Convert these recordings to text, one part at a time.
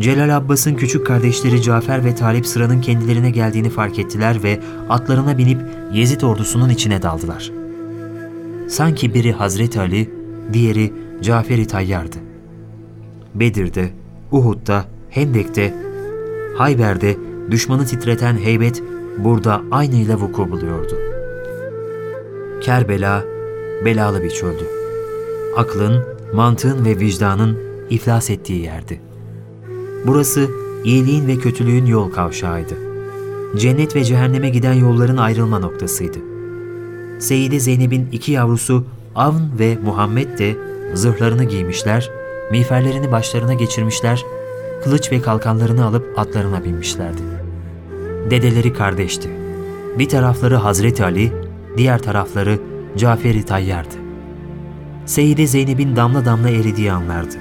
Celal Abbas'ın küçük kardeşleri Cafer ve Talip sıranın kendilerine geldiğini fark ettiler ve atlarına binip Yezid ordusunun içine daldılar. Sanki biri Hazreti Ali, diğeri Cafer-i Tayyar'dı. Bedir'de, Uhud'da, Hendek'te, Hayber'de düşmanı titreten heybet burada aynıyla vuku buluyordu. Kerbela, belalı bir çöldü. Aklın, mantığın ve vicdanın iflas ettiği yerdi. Burası iyiliğin ve kötülüğün yol kavşağıydı. Cennet ve cehenneme giden yolların ayrılma noktasıydı. Seyyide Zeynep'in iki yavrusu Avn ve Muhammed de zırhlarını giymişler, miğferlerini başlarına geçirmişler, kılıç ve kalkanlarını alıp atlarına binmişlerdi. Dedeleri kardeşti. Bir tarafları Hazreti Ali, diğer tarafları Cafer-i Tayyar'dı. Seyyide Zeynep'in damla damla eridiği anlardı.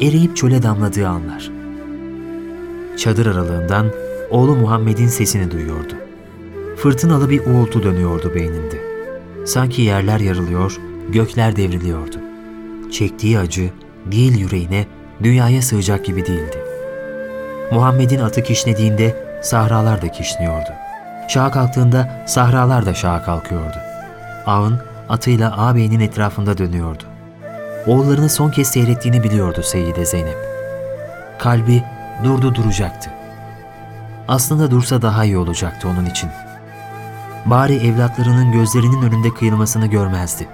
Eriyip çöle damladığı anlar. Çadır aralığından oğlu Muhammed'in sesini duyuyordu. Fırtınalı bir uğultu dönüyordu beyninde. Sanki yerler yarılıyor, gökler devriliyordu. Çektiği acı değil yüreğine, dünyaya sığacak gibi değildi. Muhammed'in atı kişnediğinde sahralar da kişniyordu. Şaha kalktığında sahralar da şaha kalkıyordu. Ağın atıyla ağabeyinin etrafında dönüyordu. Oğullarını son kez seyrettiğini biliyordu Seyyide Zeynep. Kalbi durdu duracaktı. Aslında dursa daha iyi olacaktı onun için. Bari evlatlarının gözlerinin önünde kıyılmasını görmezdi.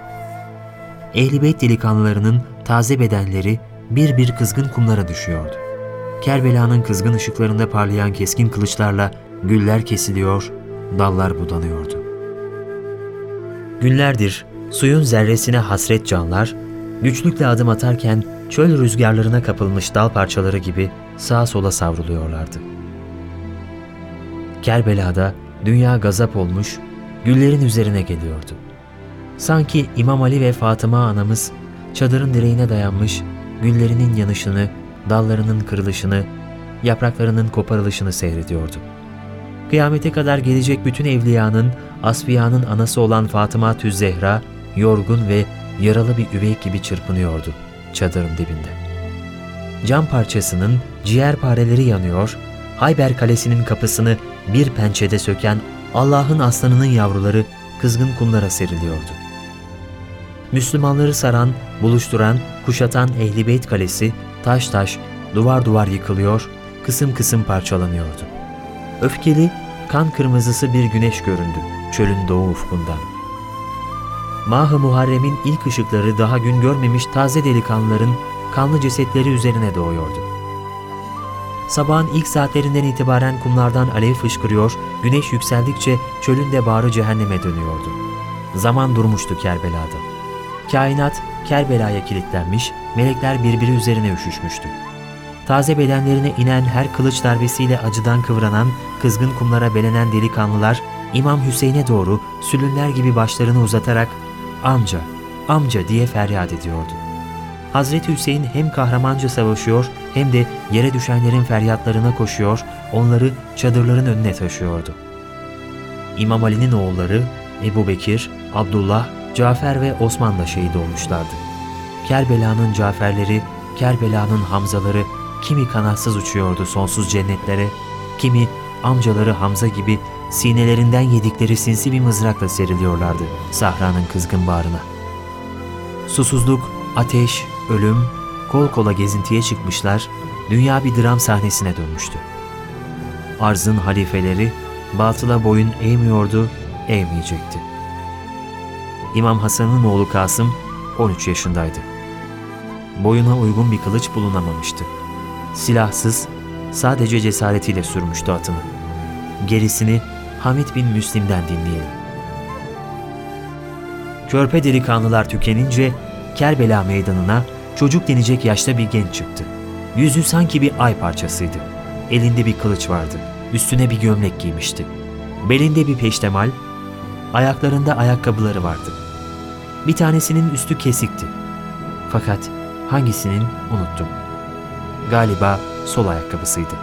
Ehli Beyt delikanlılarının taze bedenleri bir bir kızgın kumlara düşüyordu. Kerbela'nın kızgın ışıklarında parlayan keskin kılıçlarla güller kesiliyor, dallar budanıyordu. Günlerdir suyun zerresine hasret canlar, güçlükle adım atarken çöl rüzgarlarına kapılmış dal parçaları gibi sağa sola savruluyorlardı. Kerbela'da dünya gazap olmuş, güllerin üzerine geliyordu. Sanki İmam Ali ve Fatıma anamız çadırın direğine dayanmış, güllerinin yanışını, dallarının kırılışını, yapraklarının koparılışını seyrediyordu. Kıyamete kadar gelecek bütün evliyanın, asfiyanın anası olan Fatıma Tüz Zehra, yorgun ve yaralı bir üvey gibi çırpınıyordu çadırın dibinde. Cam parçasının ciğer pareleri yanıyor, Hayber Kalesi'nin kapısını bir pençede söken Allah'ın aslanının yavruları kızgın kumlara seriliyordu. Müslümanları saran, buluşturan, kuşatan Ehli Beyt Kalesi taş taş, duvar duvar yıkılıyor, kısım kısım parçalanıyordu. Öfkeli, kan kırmızısı bir güneş göründü çölün doğu ufkundan. Mah-ı Muharrem'in ilk ışıkları daha gün görmemiş taze delikanlıların kanlı cesetleri üzerine doğuyordu. Sabahın ilk saatlerinden itibaren kumlardan alev fışkırıyor, güneş yükseldikçe çölün de bağrı cehenneme dönüyordu. Zaman durmuştu Kerbela'da. Kainat Kerbela'ya kilitlenmiş, melekler birbiri üzerine üşüşmüştü. Taze bedenlerine inen her kılıç darbesiyle acıdan kıvranan, kızgın kumlara belenen delikanlılar, İmam Hüseyin'e doğru sülünler gibi başlarını uzatarak amca, amca diye feryat ediyordu. Hazreti Hüseyin hem kahramanca savaşıyor hem de yere düşenlerin feryatlarına koşuyor, onları çadırların önüne taşıyordu. İmam Ali'nin oğulları Ebu Bekir, Abdullah, Cafer ve Osman da şehit olmuşlardı. Kerbela'nın Caferleri, Kerbela'nın Hamzaları kimi kanatsız uçuyordu sonsuz cennetlere, kimi amcaları Hamza gibi sinelerinden yedikleri sinsi bir mızrakla seriliyorlardı Sahra'nın kızgın bağrına. Susuzluk, ateş, ölüm, kol kola gezintiye çıkmışlar, dünya bir dram sahnesine dönmüştü. Arzın halifeleri batıla boyun eğmiyordu, eğmeyecekti. İmam Hasan'ın oğlu Kasım 13 yaşındaydı. Boyuna uygun bir kılıç bulunamamıştı. Silahsız, sadece cesaretiyle sürmüştü atını. Gerisini Hamid bin Müslim'den dinleyelim. Körpe delikanlılar tükenince Kerbela meydanına çocuk denecek yaşta bir genç çıktı. Yüzü sanki bir ay parçasıydı. Elinde bir kılıç vardı. Üstüne bir gömlek giymişti. Belinde bir peştemal, ayaklarında ayakkabıları vardı. Bir tanesinin üstü kesikti. Fakat hangisinin unuttum. Galiba sol ayakkabısıydı.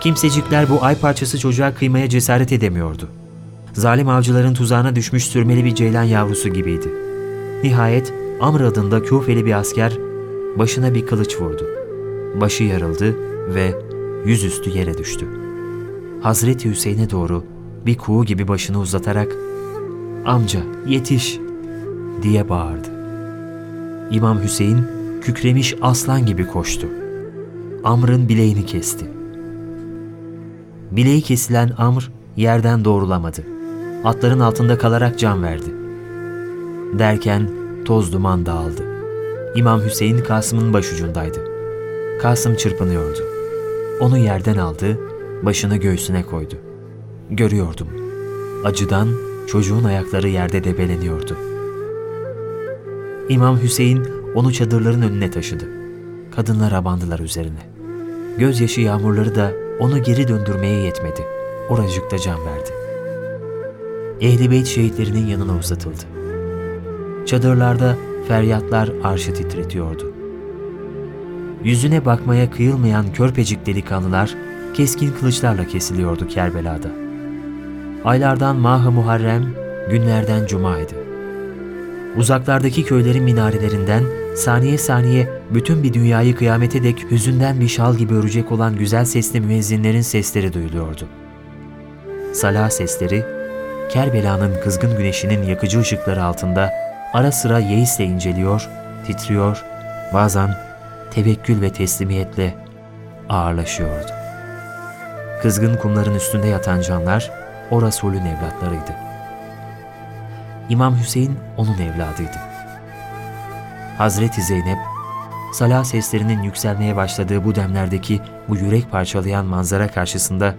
Kimsecikler bu ay parçası çocuğa kıymaya cesaret edemiyordu. Zalim avcıların tuzağına düşmüş sürmeli bir ceylan yavrusu gibiydi. Nihayet Amr adında Küfeli bir asker başına bir kılıç vurdu. Başı yarıldı, ve yüzüstü yere düştü. Hazreti Hüseyin'e doğru bir kuğu gibi başını uzatarak ''Amca yetiş!'' diye bağırdı. İmam Hüseyin kükremiş aslan gibi koştu. Amr'ın bileğini kesti. Bileği kesilen Amr yerden doğrulamadı. Atların altında kalarak can verdi. Derken toz duman dağıldı. İmam Hüseyin Kasım'ın başucundaydı. Kasım çırpınıyordu. Onu yerden aldı, başını göğsüne koydu. Görüyordum. Acıdan çocuğun ayakları yerde debeleniyordu. İmam Hüseyin onu çadırların önüne taşıdı. Kadınlar abandılar üzerine. Gözyaşı yağmurları da onu geri döndürmeye yetmedi. Oracıkta can verdi. Ehli Beyt şehitlerinin yanına uzatıldı. Çadırlarda feryatlar arşı titretiyordu. Yüzüne bakmaya kıyılmayan körpecik delikanlılar keskin kılıçlarla kesiliyordu Kerbela'da. Aylardan Mah-ı Muharrem, günlerden Cuma'ydı. Uzaklardaki köylerin minarelerinden saniye saniye bütün bir dünyayı kıyamete dek hüzünden bir şal gibi örecek olan güzel sesli müezzinlerin sesleri duyuluyordu. Salah sesleri, Kerbela'nın kızgın güneşinin yakıcı ışıkları altında ara sıra yeisle inceliyor, titriyor, bazen tevekkül ve teslimiyetle ağırlaşıyordu. Kızgın kumların üstünde yatan canlar o Resulün evlatlarıydı. İmam Hüseyin onun evladıydı. Hazreti Zeynep, salah seslerinin yükselmeye başladığı bu demlerdeki bu yürek parçalayan manzara karşısında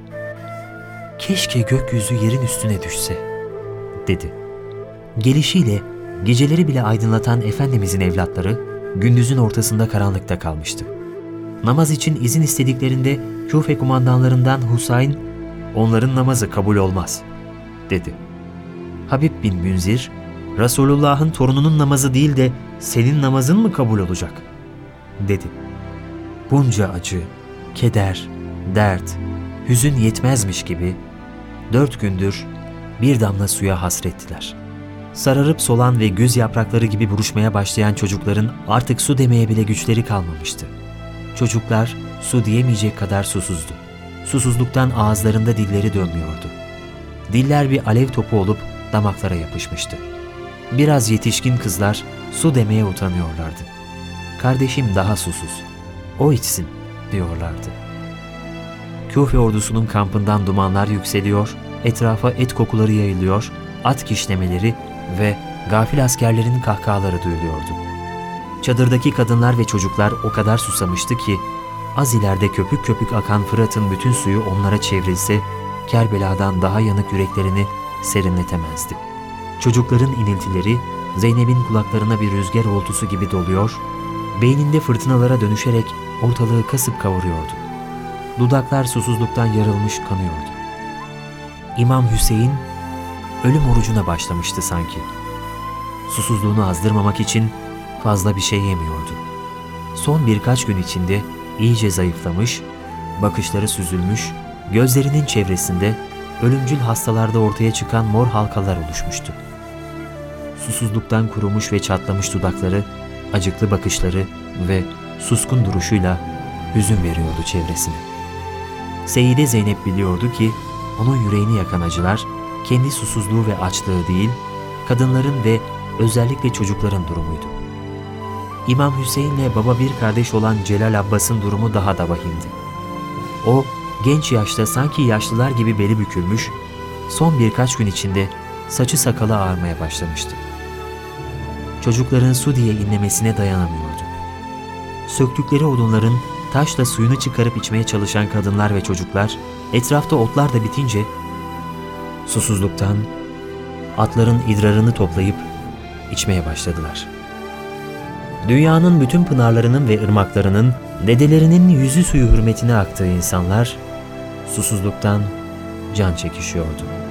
''Keşke gökyüzü yerin üstüne düşse.'' dedi. Gelişiyle geceleri bile aydınlatan Efendimizin evlatları gündüzün ortasında karanlıkta kalmıştı. Namaz için izin istediklerinde Küfe kumandanlarından Husayn, onların namazı kabul olmaz, dedi. Habib bin Münzir, Resulullah'ın torununun namazı değil de senin namazın mı kabul olacak? dedi. Bunca acı, keder, dert, hüzün yetmezmiş gibi dört gündür bir damla suya hasrettiler. Sararıp solan ve güz yaprakları gibi buruşmaya başlayan çocukların artık su demeye bile güçleri kalmamıştı. Çocuklar su diyemeyecek kadar susuzdu. Susuzluktan ağızlarında dilleri dönmüyordu. Diller bir alev topu olup damaklara yapışmıştı. Biraz yetişkin kızlar su demeye utanıyorlardı. Kardeşim daha susuz. O içsin diyorlardı. Küfe ordusunun kampından dumanlar yükseliyor, etrafa et kokuları yayılıyor, at kişnemeleri ve gafil askerlerin kahkahaları duyuluyordu. Çadırdaki kadınlar ve çocuklar o kadar susamıştı ki az ileride köpük köpük akan Fırat'ın bütün suyu onlara çevrilse Kerbela'dan daha yanık yüreklerini serinletemezdi. Çocukların iniltileri Zeynep'in kulaklarına bir rüzgar oltusu gibi doluyor, beyninde fırtınalara dönüşerek ortalığı kasıp kavuruyordu. Dudaklar susuzluktan yarılmış kanıyordu. İmam Hüseyin ölüm orucuna başlamıştı sanki. Susuzluğunu azdırmamak için fazla bir şey yemiyordu. Son birkaç gün içinde iyice zayıflamış, bakışları süzülmüş, gözlerinin çevresinde ölümcül hastalarda ortaya çıkan mor halkalar oluşmuştu. Susuzluktan kurumuş ve çatlamış dudakları, acıklı bakışları ve suskun duruşuyla hüzün veriyordu çevresine. Seyide Zeynep biliyordu ki onun yüreğini yakan acılar kendi susuzluğu ve açlığı değil, kadınların ve özellikle çocukların durumuydu. İmam Hüseyin'le baba bir kardeş olan Celal Abbas'ın durumu daha da vahimdi. O, genç yaşta sanki yaşlılar gibi beli bükülmüş, son birkaç gün içinde saçı sakalı ağarmaya başlamıştı. Çocukların su diye inlemesine dayanamıyordu. Söktükleri odunların taşla suyunu çıkarıp içmeye çalışan kadınlar ve çocuklar, etrafta otlar da bitince, susuzluktan atların idrarını toplayıp içmeye başladılar. Dünyanın bütün pınarlarının ve ırmaklarının dedelerinin yüzü suyu hürmetine aktığı insanlar susuzluktan can çekişiyordu.